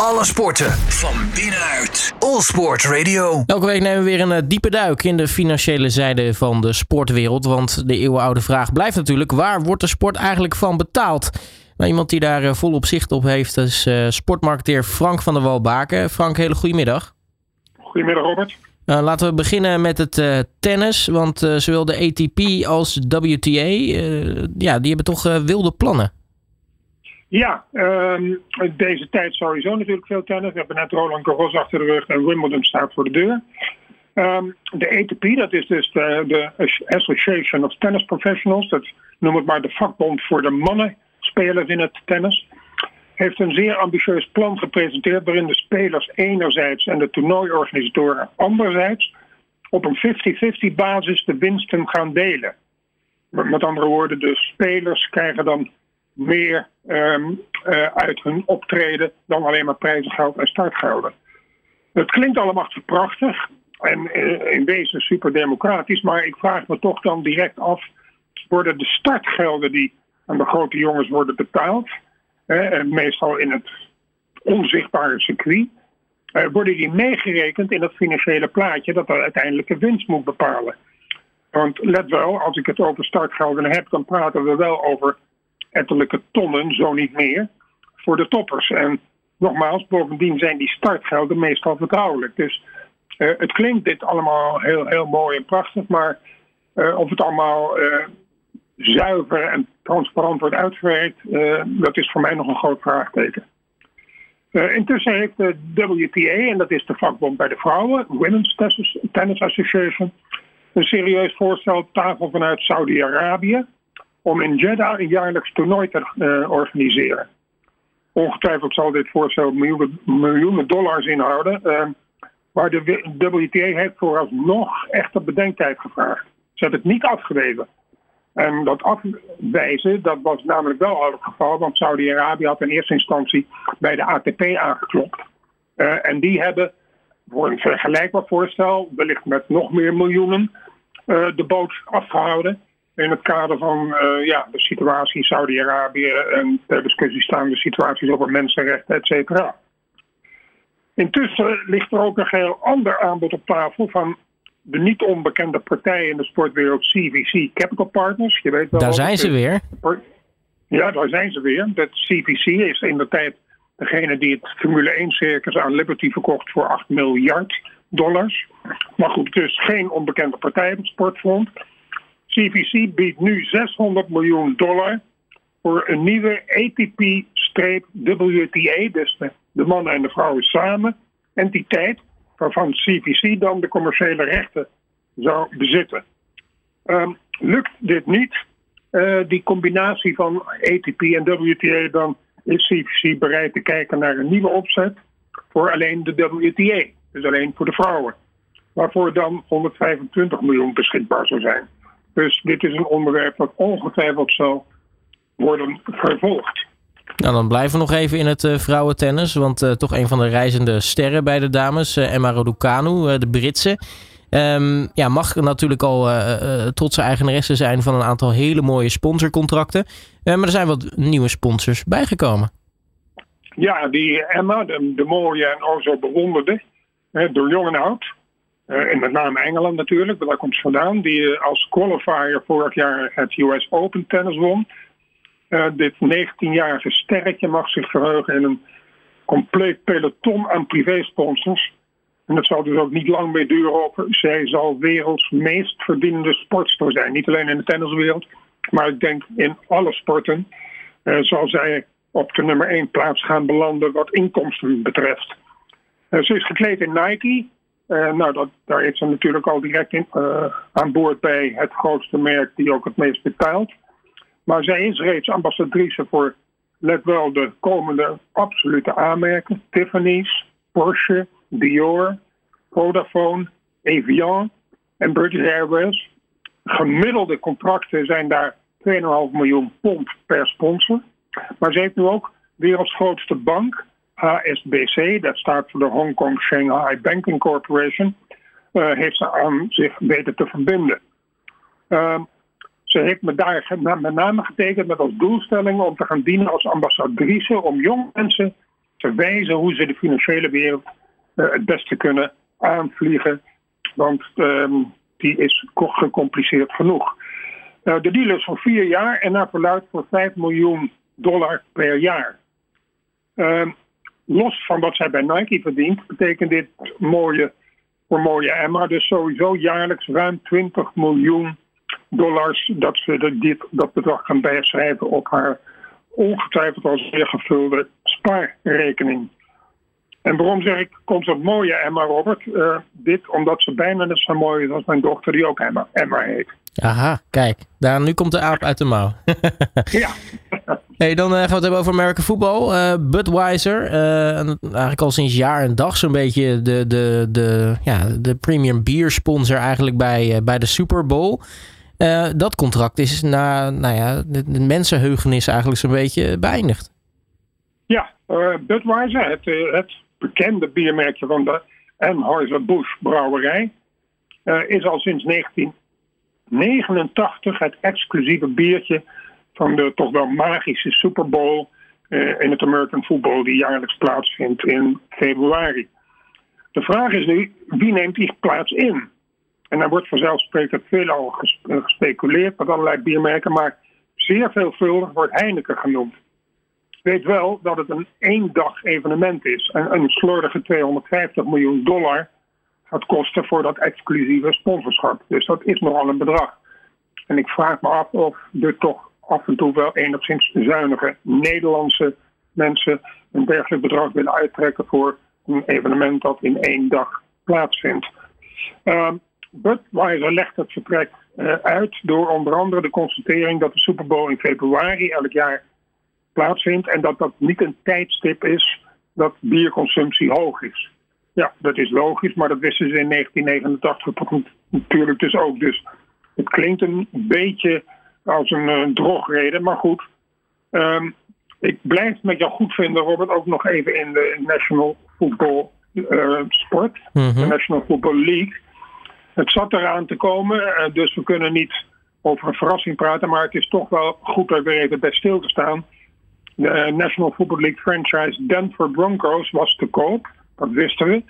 Alle sporten van binnenuit. All Sport Radio. Elke week nemen we weer een eh, diepe duik in de financiële zijde van de sportwereld. Want de eeuwenoude vraag blijft natuurlijk: waar wordt de sport eigenlijk van betaald? Nou, iemand die daar eh, volop zicht op heeft is uh, sportmarketeer Frank van der Walbaken. Frank, hele goedemiddag. Goedemiddag, Robert. Uh, laten we beginnen met het uh, tennis. Want uh, zowel de ATP als WTA, ja, die hebben toch wilde plannen. Ja, um, deze tijd sowieso natuurlijk veel tennis. We hebben net Roland Garros achter de rug en Wimbledon staat voor de deur. Um, de ATP, dat is dus de, Association of Tennis Professionals. Dat noem het maar de vakbond voor de mannen spelers in het tennis. Heeft een zeer ambitieus plan gepresenteerd waarin de spelers enerzijds en de toernooiorganisatoren anderzijds op een 50-50 basis de winsten gaan delen. Met andere woorden, de spelers krijgen dan meer um, uh, uit hun optreden dan alleen maar prijzengeld en startgelden. Het klinkt allemaal prachtig en uh, in wezen super democratisch, maar ik vraag me toch dan direct af: worden de startgelden die aan de grote jongens worden betaald, meestal in het onzichtbare circuit, worden die meegerekend in het financiële plaatje dat de uiteindelijke winst moet bepalen? Want let wel, als ik het over startgelden heb, dan praten we wel over ettelijke tonnen, zo niet meer, voor de toppers. En nogmaals, bovendien zijn die startgelden meestal vertrouwelijk. Dus uh, het klinkt dit allemaal heel, heel mooi en prachtig, maar uh, of het allemaal uh, zuiver en transparant wordt uitgewerkt, dat is voor mij nog een groot vraagteken. intussen heeft de WTA, en dat is de vakbond bij de vrouwen, Women's Tennis Association, een serieus voorstel op tafel vanuit Saudi-Arabië om in Jeddah een jaarlijks toernooi te uh, organiseren. Ongetwijfeld zal dit voorstel miljoenen, dollars inhouden. Uh, maar de WTA heeft vooralsnog echt op bedenktijd gevraagd. Ze hebben het niet afgewezen. En dat afwijzen, dat was namelijk wel al het geval, want Saudi-Arabië had in eerste instantie bij de ATP aangeklopt. Uh, en die hebben voor een vergelijkbaar voorstel, wellicht met nog meer miljoenen, uh, de boot afgehouden in het kader van uh, ja, de situatie in Saudi-Arabië en ter discussie staande situaties over mensenrechten, et cetera. Intussen ligt er ook een heel ander aanbod op tafel van de niet onbekende partijen in de sportwereld CVC Capital Partners. Je weet wel daar zijn ze weer. Ja, daar zijn ze weer. Dat CVC is in de tijd degene die het Formule 1 circus aan Liberty verkocht voor 8 miljard dollars. Maar goed, dus geen onbekende partij op het sportfront. CVC biedt nu 600 miljoen dollar voor een nieuwe ATP-WTA, dus de, mannen en de vrouwen samen, entiteit, waarvan CVC dan de commerciële rechten zou bezitten. Um, lukt dit niet, uh, die combinatie van ATP en WTA, dan is CVC bereid te kijken naar een nieuwe opzet voor alleen de WTA, dus alleen voor de vrouwen. Waarvoor dan 125 miljoen beschikbaar zou zijn. Dus dit is een onderwerp dat ongetwijfeld zal worden vervolgd. Nou, dan blijven we nog even in het uh, vrouwentennis. Want uh, toch een van de reizende sterren bij de dames, uh, Emma Raducanu, de Britse. Um, ja, mag natuurlijk al trotse eigenaresse zijn van een aantal hele mooie sponsorcontracten. maar er zijn wat nieuwe sponsors bijgekomen. Ja, die Emma, de, de mooie en o zo bewonderde, door jong en oud. Uh, en met name Engeland natuurlijk, daar komt ze vandaan. Die uh, als qualifier vorig jaar het US Open tennis won. Uh, dit 19-jarige sterretje mag zich verheugen in een compleet peloton aan privésponsors. En dat zal dus ook niet lang meer duren op. Zij zal werelds meest verdienende sportster zijn. Niet alleen in de tenniswereld, maar ik denk in alle sporten zal zij op de nummer 1 plaats gaan belanden wat inkomsten betreft. ze is gekleed in Nike, uh, nou, dat, daar is ze natuurlijk al direct uh, aan boord bij het grootste merk die ook het meest betaalt. Maar zij is reeds ambassadrice voor, let wel, de komende absolute aanmerken. Tiffany's, Porsche, Dior, Vodafone, Evian en British Airways. Gemiddelde contracten zijn daar 2,5 miljoen pond per sponsor. Maar ze heeft nu ook werelds grootste bank, HSBC, dat staat voor de Hong Kong Shanghai Banking Corporation, uh, heeft ze aan zich weten te verbinden. Uh, ze heeft me daar met name getekend met als doelstelling om te gaan dienen als ambassadrice om jonge mensen te wijzen hoe ze de financiële wereld het beste kunnen aanvliegen. Want ehm, die is gecompliceerd genoeg. de deal is voor vier jaar en naar verluid voor 5 miljoen dollar per jaar. Ehm, los van wat zij bij Nike verdient, betekent dit mooie, voor mooie Emma dus sowieso jaarlijks ruim 20 miljoen dollars dat ze dit, dat bedrag kan bijschrijven op haar ongetwijfeld al zeer gevulde spaarrekening. En waarom zeg ik, komt het mooie Emma Robert? Uh, dit omdat ze bijna net zo mooi is als mijn dochter, die ook Emma, Emma heet. Aha, kijk. Daar, nu komt de aap uit de mouw. ja. Hey, dan gaan we het hebben over American voetbal. Uh, Budweiser, eigenlijk al sinds jaar en dag zo'n beetje de, de, de, ja, de premium beer sponsor eigenlijk bij, bij de Super Bowl. dat contract is na nou ja, de, mensenheugenis eigenlijk zo'n beetje beëindigd. Ja, Budweiser, het, het bekende biermerkje van de Anheuser-Busch brouwerij, is al sinds 19 89 het exclusieve biertje van de toch wel magische Super Bowl uh, in het American Football die jaarlijks plaatsvindt in februari. De vraag is nu, wie neemt die plaats in? En daar wordt vanzelfsprekend veel al eh, gespeculeerd met allerlei biermerken, maar zeer veelvuldig wordt Heineken genoemd. Weet wel dat het een één dag evenement is en een slordige 250 miljoen dollar gaat kosten voor dat exclusieve sponsorschap. Dus dat is nogal een bedrag. En ik vraag me af of er toch af en toe wel enigszins zuinige Nederlandse mensen een dergelijk bedrag willen uittrekken voor een evenement dat in één dag plaatsvindt. Uh, Budweiser legt het vertrek uh, uit door onder andere de constatering dat de Super Bowl in februari elk jaar plaatsvindt en dat dat niet een tijdstip is dat bierconsumptie hoog is. Ja, dat is logisch, maar dat wisten ze in 1989 natuurlijk dus ook. Dus het klinkt een beetje als een uh, drogreden, maar goed. Um, ik blijf met jou goed vinden, Robert, ook nog even in de National Football uh, Sport, mm -hmm. de National Football League. Het zat eraan te komen, uh, dus we kunnen niet over een verrassing praten, maar het is toch wel goed dat we even bij stil te staan. De National Football League franchise Denver Broncos was te koop, dat wisten we.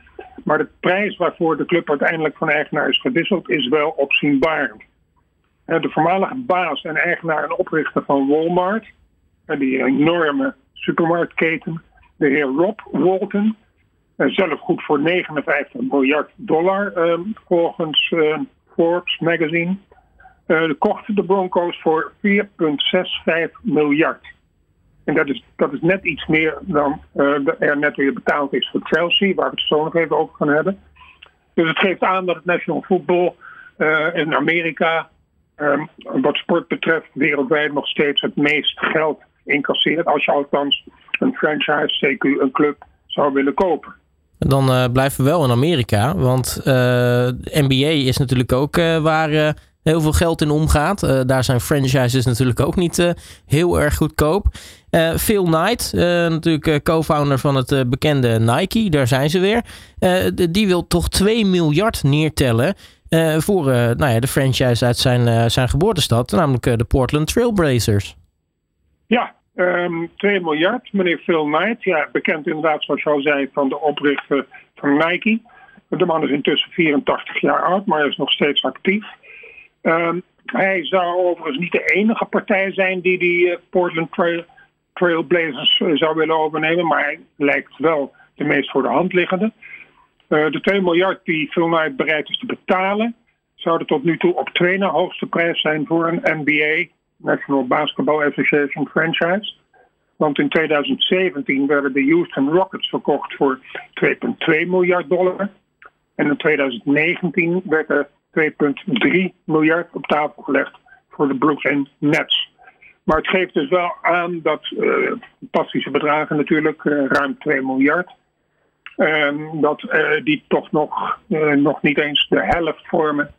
Maar de prijs waarvoor de club uiteindelijk van eigenaar is gewisseld is wel opzienbarend. De voormalige baas en eigenaar en oprichter van Walmart, die enorme supermarktketen, de heer Rob Walton, zelf goed voor 59 miljard dollar ehm, volgens ehm, Forbes magazine, uh, kochten de Broncos voor 4,65 miljard. En dat is, dat is net iets meer dan er net weer betaald is voor Chelsea, waar we het zo nog even over gaan hebben. Dus het geeft aan dat het National Football in Amerika um, wat sport betreft wereldwijd nog steeds het meest geld incasseert. Als je althans een franchise, CQ, een club zou willen kopen. Dan uh, blijven we wel in Amerika, want uh, NBA is natuurlijk ook uh, waar heel veel geld in omgaat. daar zijn franchises natuurlijk ook niet heel erg goedkoop. Phil Knight, natuurlijk co-founder van het bekende Nike, daar zijn ze weer. die wil toch 2 miljard neertellen uh, voor uh, nou ja, de franchise uit zijn, uh, zijn geboortestad, namelijk de Portland Trailblazers. Ja, um, ehm, 2 miljard. Meneer Phil Knight, ja, bekend inderdaad, zoals je al zei, van de oprichter van Nike. De man is intussen 84 jaar oud, maar is nog steeds actief. Um, hij zou overigens niet de enige partij zijn die die Portland Trail, Trailblazers zou willen overnemen, maar hij lijkt wel de meest voor de hand liggende. Uh, de 2 miljard die Knight bereid is te betalen, zouden tot nu toe op twee na hoogste prijs zijn voor een NBA, National Basketball Association franchise. Want in 2017 werden de Houston Rockets verkocht voor 2,2 miljard dollar. En in 2019 werd er 2,3 miljard op tafel gelegd voor de Brooklyn Nets. Maar het geeft dus wel aan dat uh, fantastische bedragen natuurlijk, uh, ruim 2 miljard, dat uh, die toch nog, uh, nog niet eens de helft vormen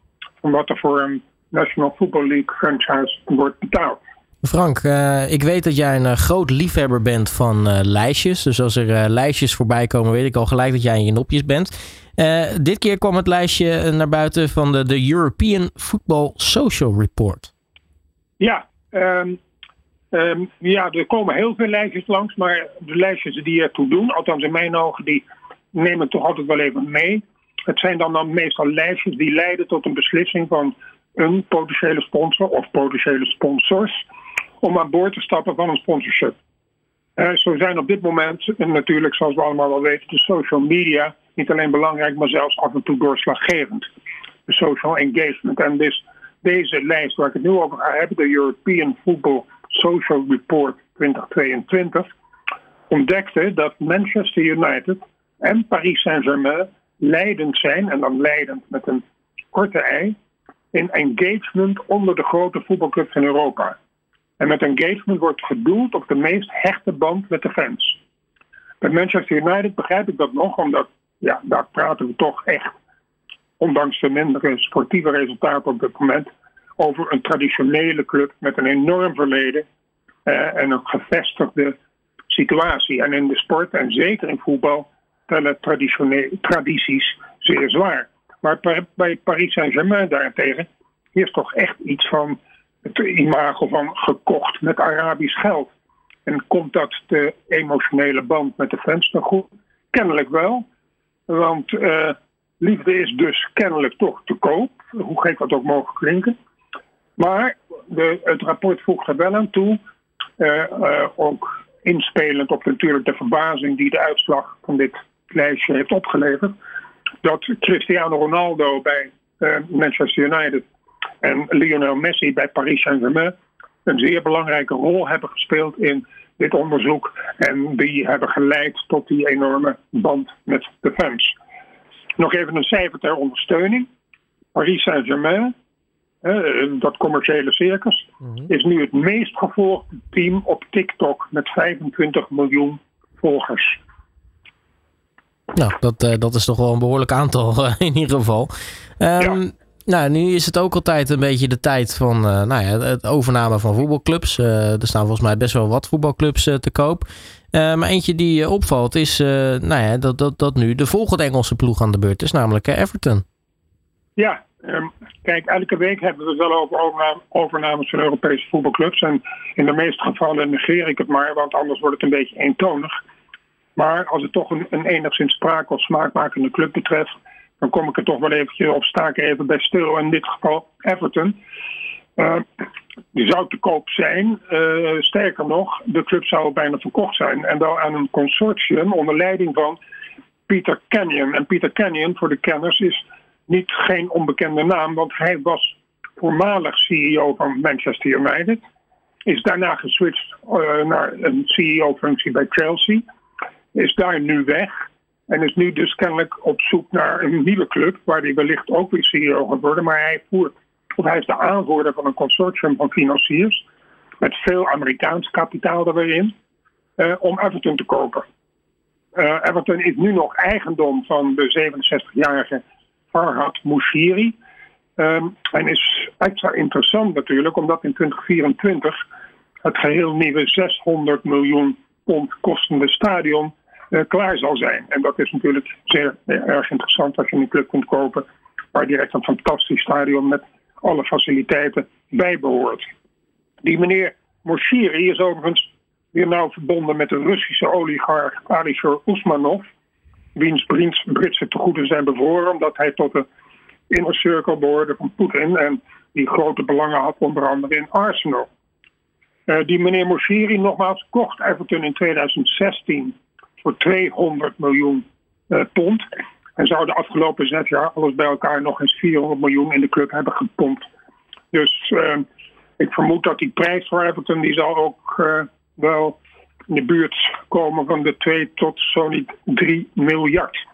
van wat er voor een National Football League franchise wordt betaald. Frank, uh, ik weet dat jij een groot liefhebber bent van lijstjes. Dus als er lijstjes voorbij komen, weet ik al gelijk dat jij in je nopjes bent. dit keer kwam het lijstje naar buiten van de, de European Football Social Report. Ja, um, Ehm, ja, er komen heel veel lijstjes langs, maar de lijstjes die ertoe doen, althans in mijn ogen, die nemen toch altijd wel even mee. Het zijn dan, dan meestal lijstjes die leiden tot een beslissing van een potentiële sponsor of potentiële sponsors om aan boord te stappen van een sponsorship. Uh, zo zijn op dit moment natuurlijk, zoals we allemaal wel weten, de social media niet alleen belangrijk, maar zelfs af en toe doorslaggevend. De social engagement. En dus deze lijst waar ik het nu over ga hebben, de European Football Social Report 2022, ontdekte dat Manchester United en Paris Saint-Germain leidend zijn, en dan leidend met een korte ei, in engagement onder de grote voetbalclubs in Europa. En met engagement wordt gedoeld op de meest hechte band met de fans. Bij Manchester United begrijp ik dat nog, omdat ja, daar praten we toch echt, ondanks de mindere sportieve resultaten op dit moment, over een traditionele club met een enorm verleden eh, en een gevestigde situatie. En in de sport, en zeker in voetbal, tellen tradities zeer zwaar. Maar bij Paris Saint-Germain daarentegen is toch echt iets van het imago van gekocht met Arabisch geld. En komt dat de emotionele band met de fans nog goed? Kennelijk wel. Want uh, liefde is dus kennelijk toch te koop, hoe gek dat ook mogen klinken. Maar de, het rapport voegt er wel aan toe, uh, uh, ook inspelend op natuurlijk de verbazing die de uitslag van dit lijstje heeft opgeleverd, dat Cristiano Ronaldo bij Manchester United en Lionel Messi bij Paris Saint-Germain een zeer belangrijke rol hebben gespeeld in dit onderzoek. En die hebben geleid tot die enorme band met de fans. Nog even een cijfer ter ondersteuning. Paris Saint-Germain, dat commerciële circus, mhm. is nu het meest gevolgde team op TikTok met 25 miljoen volgers. Nou, dat, uh, dat is toch wel een behoorlijk aantal uh, in ieder geval. Um, ja. Nou, nu is het ook altijd een beetje de tijd van uh, nou ja, het overname van voetbalclubs. Uh, er staan volgens mij best wel wat voetbalclubs uh, te koop. maar eentje die opvalt is nou ja, dat, dat, dat nu de volgende Engelse ploeg aan de beurt is, namelijk Everton. Ja, um, kijk, elke week hebben we het wel over overnames van Europese voetbalclubs. En in de meeste gevallen negeer ik het maar, want anders wordt het een beetje eentonig. Maar als het toch een, een enigszins spraak of smaakmakende club betreft dan kom ik er toch wel eventjes op staken even bij stil. In dit geval Everton. Uh, die zou te koop zijn. Uh, sterker nog, de club zou bijna verkocht zijn. En wel aan een consortium onder leiding van Peter Canyon. En Peter Canyon, voor de kenners, is niet geen onbekende naam, want hij was voormalig CEO van Manchester United. Is daarna geswitcht uh, naar een CEO-functie bij Chelsea. Is daar nu weg. En is nu dus kennelijk op zoek naar een nieuwe club, waar hij wellicht ook weer CEO gaat worden. Maar hij, voert, of hij is de aanvoerder van een consortium van financiers, met veel Amerikaans kapitaal erin, uh, om Everton te kopen. Uh, Everton is nu nog eigendom van de 67-jarige Farhad Moushiri. Um, en is extra interessant natuurlijk, omdat in 2024 het geheel nieuwe 600 miljoen pond kostende stadion klaar zal zijn. En dat is natuurlijk zeer erg interessant als je een club kunt kopen waar direct een fantastisch stadion met alle faciliteiten bij behoort. Die meneer Moshiri is overigens weer nauw verbonden met de Russische oligarch Alisher Usmanov, wiens Britse tegoeden zijn bevoren omdat hij tot de inner circle behoorde van Poetin en die grote belangen had onder andere in Arsenal. Uh, die meneer Moshiri nogmaals kocht Everton in 2016 voor 200 miljoen uh, pond. En zou de afgelopen zes jaar alles bij elkaar nog eens 400 miljoen in de club hebben gepompt. Dus uh, ik vermoed dat die prijs voor Everton die zal ook uh, wel in de buurt komen van de 2 tot zo niet 3 miljard.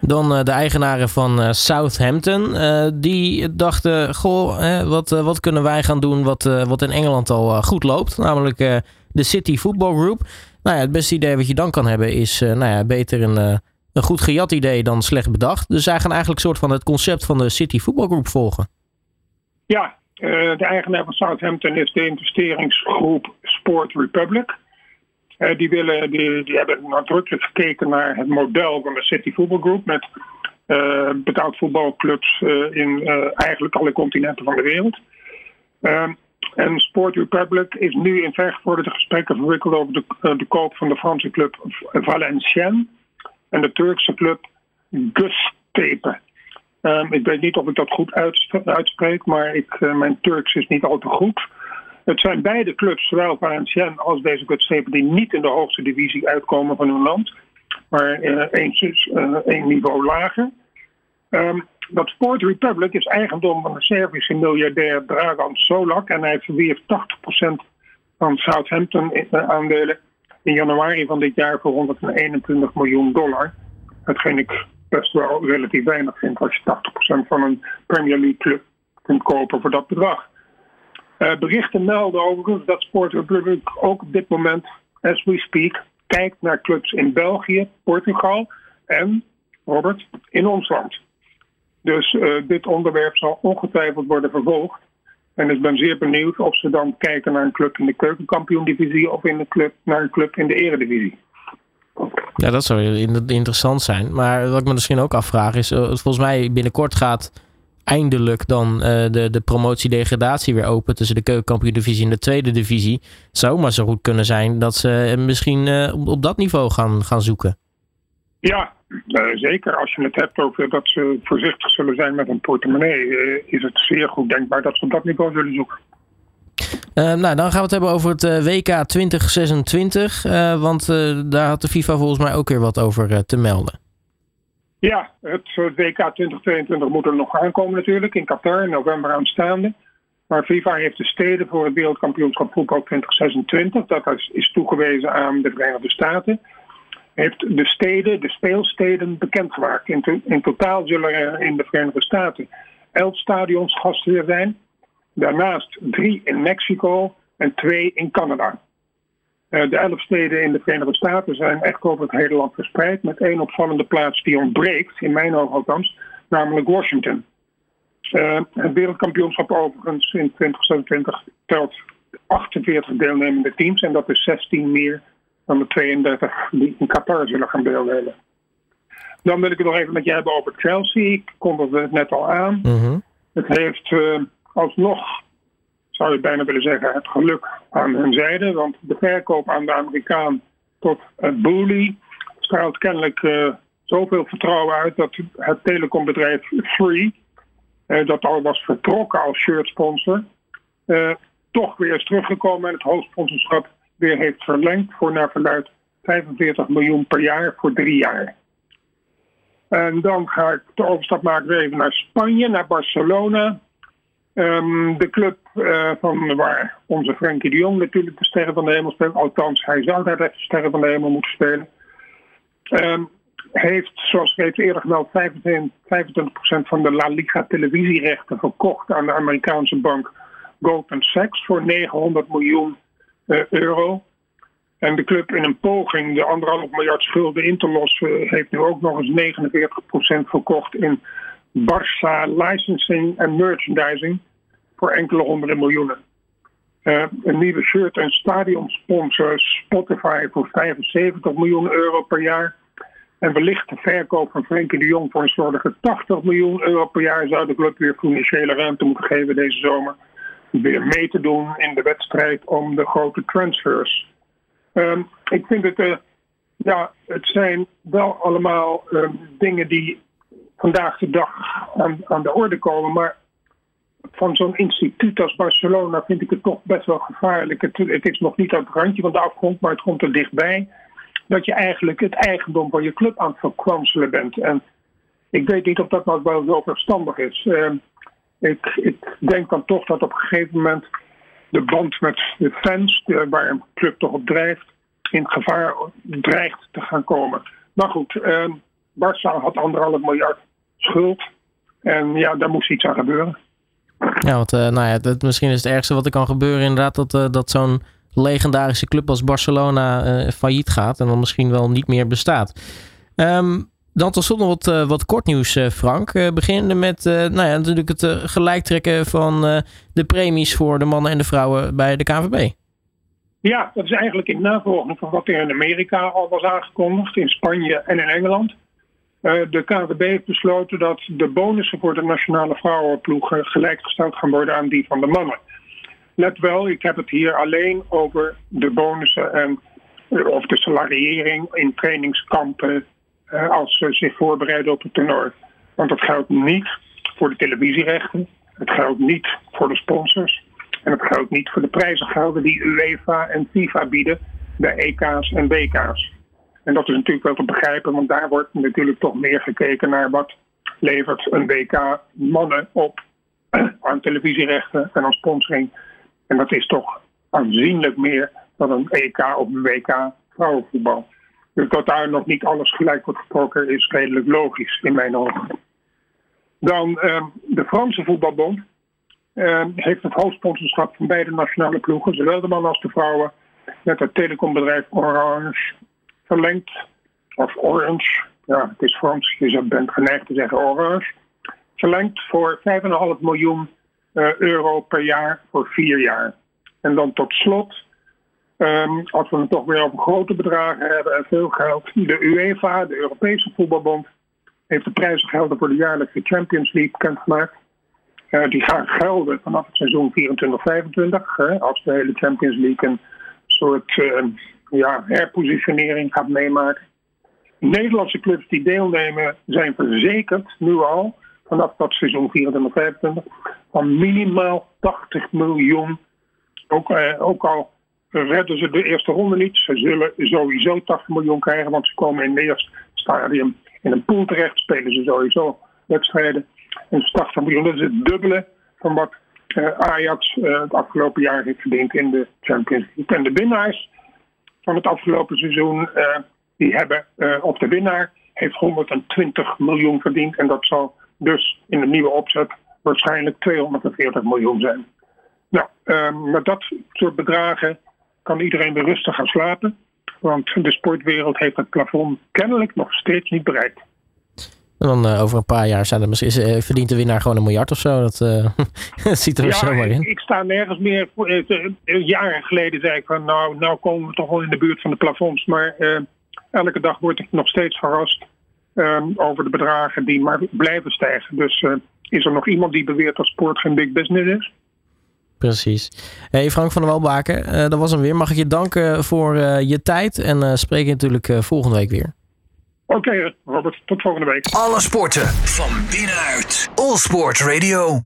Dan uh, de eigenaren van uh, Southampton. Uh, die dachten: Goh, wat, wat kunnen wij gaan doen wat, wat in Engeland al goed loopt? Namelijk de City Football Group. Nou ja, het beste idee wat je dan kan hebben is nou ja, beter een, een goed gejat idee dan slecht bedacht. Dus zij gaan eigenlijk soort van het concept van de City Football Group volgen. Ja, de eigenaar van Southampton is de investeringsgroep Sport Republic. Die, willen, die, hebben nadrukkelijk gekeken naar het model van de City Football Group met betaald voetbalclubs in eigenlijk alle continenten van de wereld. Ehm, En Sport Republic is nu in vergevorderde gesprekken verwikkeld over de, de koop van de Franse club Valenciennes en de Turkse club Göztepe. Um, ik weet niet of ik dat goed uitspreek, maar ik, mijn Turks is niet al te goed. Het zijn beide clubs, zowel Valenciennes als deze Göztepe, die niet in de hoogste divisie uitkomen van hun land, maar uh, één, niveau lager. Um, dat Sport Republic is eigendom van de Servische miljardair Dragan Solak en hij verwierf 80% van Southampton aandelen in januari van dit jaar voor 121 miljoen dollar. Hetgeen ik best wel relatief weinig vind als je 80% van een Premier League club kunt kopen voor dat bedrag. Uh, berichten melden overigens dat Sport Republic ook op dit moment, as we speak, kijkt naar clubs in België, Portugal en, Robert, in ons land. Dus uh, dit onderwerp zal ongetwijfeld worden vervolgd. En ik ben zeer benieuwd of ze dan kijken naar een club in de keukenkampioen-divisie of in de club, naar een club in de eredivisie. Ja, dat zou interessant zijn. Maar wat ik me misschien ook afvraag is, uh, volgens mij binnenkort gaat eindelijk dan uh, de, de promotie-degradatie weer open tussen de keukenkampioen-divisie en de tweede divisie. Het zou maar zo goed kunnen zijn dat ze misschien uh, op, op, dat niveau gaan, gaan zoeken. Ja, uh, zeker. Als je het hebt over dat ze voorzichtig zullen zijn met een portemonnee, is het zeer goed denkbaar dat ze op dat niveau zullen zoeken. nou, dan gaan we het hebben over het WK 2026. want daar had de FIFA volgens mij ook weer wat over te melden. Ja, het WK 2022 moet er nog aankomen natuurlijk in Qatar in november aanstaande. Maar FIFA heeft de steden voor het wereldkampioenschap voetbal 2026, dat is toegewezen aan de Verenigde Staten, heeft de steden, de speelsteden bekendgemaakt. In, in totaal zullen er in de Verenigde Staten elf stadions gastheer zijn. Daarnaast drie in Mexico en twee in Canada. Eh, de elf steden in de Verenigde Staten zijn echt over het hele land verspreid. Met één opvallende plaats die ontbreekt, in mijn ogen althans, namelijk Washington. Uh, het wereldkampioenschap overigens in 2027 telt 48 deelnemende teams. En dat is 16 meer dan de 32 die in Qatar zullen gaan deelnemen. Dan wil ik het nog even met je hebben over Chelsea. Ik kondigde het net al aan. Mhm. Het heeft uh, alsnog zou je bijna willen zeggen, het geluk aan hun zijde. Want de verkoop aan de Amerikaan tot Bully straalt kennelijk uh, zoveel vertrouwen uit dat het telecombedrijf Free, uh, dat al was vertrokken als shirtsponsor, uh, toch weer is teruggekomen en het hoofdsponsorschap weer heeft verlengd voor naar verluid 45 miljoen per jaar voor drie jaar. En dan ga ik de overstap maken even naar Spanje, naar Barcelona. Um, de club uh, van waar onze Frenkie de Jong natuurlijk de sterren van de hemel speelt. Althans, hij zou daar de sterren van de hemel moeten spelen. Um, heeft, zoals reeds eerder gemeld, 25%, van de La Liga televisierechten verkocht aan de Amerikaanse bank Goldman Sachs voor 900 miljoen uh, euro. En de club in een poging de anderhalf miljard schulden in te lossen, heeft nu ook nog eens 49% verkocht in Barça licensing en merchandising voor enkele honderden miljoenen. Uh, een nieuwe shirt- en stadionsponsor Spotify voor 75 miljoen euro per jaar. En wellicht de verkoop van Frenkie de Jong voor een slordige 80 miljoen euro per jaar zou de club weer financiële ruimte moeten geven deze zomer. Weer mee te doen in de wedstrijd om de grote transfers. Um, ik vind het, uh, ja, het zijn wel allemaal uh, dingen die vandaag de dag aan de orde komen. Maar van zo'n instituut als Barcelona vind ik het toch best wel gevaarlijk. Het, is nog niet aan het randje van de afgrond, maar het komt er dichtbij. Dat je eigenlijk het eigendom van je club aan het verkwanselen bent. En ik weet niet of dat nou wel zo verstandig is. Uh, ik, ik, denk dan toch dat op een gegeven moment de band met de fans, waar een club toch op drijft, in gevaar dreigt te gaan komen. Maar goed, uh, Barça had anderhalf miljard schuld. En ja, daar moest iets aan gebeuren. Ja, want uh, nou ja, dat, misschien is het ergste wat er kan gebeuren inderdaad dat, uh, dat zo'n legendarische club als Barcelona uh, failliet gaat en dan misschien wel niet meer bestaat. Um, dan tot slot nog wat, wat kort nieuws, Frank. Uh, beginnen met nou ja, natuurlijk het gelijktrekken van de premies voor de mannen en de vrouwen bij de KVB. Ja, dat is eigenlijk in navolging van wat er in Amerika al was aangekondigd, in Spanje en in Engeland. Uh, de KVB heeft besloten dat de bonussen voor de nationale vrouwenploeg gelijkgesteld gaan worden aan die van de mannen. let wel, ik heb het hier alleen over de bonussen en of de salariering in trainingskampen als ze zich voorbereiden op het toernooi. Want dat geldt niet voor de televisierechten, het geldt niet voor de sponsors en het geldt niet voor de prijzengelden die UEFA en FIFA bieden bij EK's en WK's. En dat is natuurlijk wel te begrijpen, want daar wordt natuurlijk toch meer gekeken naar wat levert een WK mannen op aan televisierechten en aan sponsoring. En dat is toch aanzienlijk meer dan een EK of een WK vrouwenvoetbal. Dus dat daar nog niet alles gelijk wordt getrokken is redelijk logisch in mijn ogen. Dan uh, de Franse voetbalbond uh, heeft het hoofdsponsorschap van beide nationale ploegen, zowel de mannen als de vrouwen, met het telecombedrijf Orange verlengd. Of Orange, ja, het is Frans, je bent geneigd te zeggen Orange. Verlengd voor 5,5 miljoen uh, euro per jaar voor vier jaar. En dan tot slot, um, als we het toch weer over grote bedragen hebben en veel geld, de UEFA, de Europese voetbalbond, heeft de prijzengelden voor de jaarlijkse Champions League bekendgemaakt. Uh, die gaan gelden vanaf het seizoen 24-25, als de hele Champions League een soort uh, ja, herpositionering gaat meemaken. Nederlandse clubs die deelnemen zijn verzekerd, nu al, vanaf dat seizoen 24-25, van minimaal 80 miljoen. Ook, eh, ook al redden ze de eerste ronde niet, ze zullen sowieso 80 miljoen krijgen, want ze komen in het eerste stadium in een pool terecht, spelen ze sowieso wedstrijden. En 80 miljoen, dat is het dubbele van wat uh, Ajax uh, het afgelopen jaar heeft verdiend in de Champions League. En de winnaars van het afgelopen seizoen, uh, die hebben, of de winnaar heeft 120 miljoen verdiend. En dat zal dus in de nieuwe opzet waarschijnlijk 240 miljoen zijn. Nou, met dat soort bedragen kan iedereen weer rustig gaan slapen. Want de sportwereld heeft het plafond kennelijk nog steeds niet bereikt. En dan uh, over een paar jaar zijn er misschien, uh, verdient de winnaar gewoon een miljard of zo. Dat, uh, dat ziet er ja, zomaar in. Ik, ik sta nergens meer. jaren geleden zei ik van nou, nou komen we toch wel in de buurt van de plafonds. Maar elke dag word ik nog steeds verrast over de bedragen die maar blijven stijgen. Dus is er nog iemand die beweert dat sport geen big business is? Precies. Hey Frank van der Welbaken, dat was hem weer. Mag ik je danken voor je tijd en spreek je natuurlijk volgende week weer. Oké, Robert, tot volgende week. Alle sporten van binnenuit. All Sport Radio.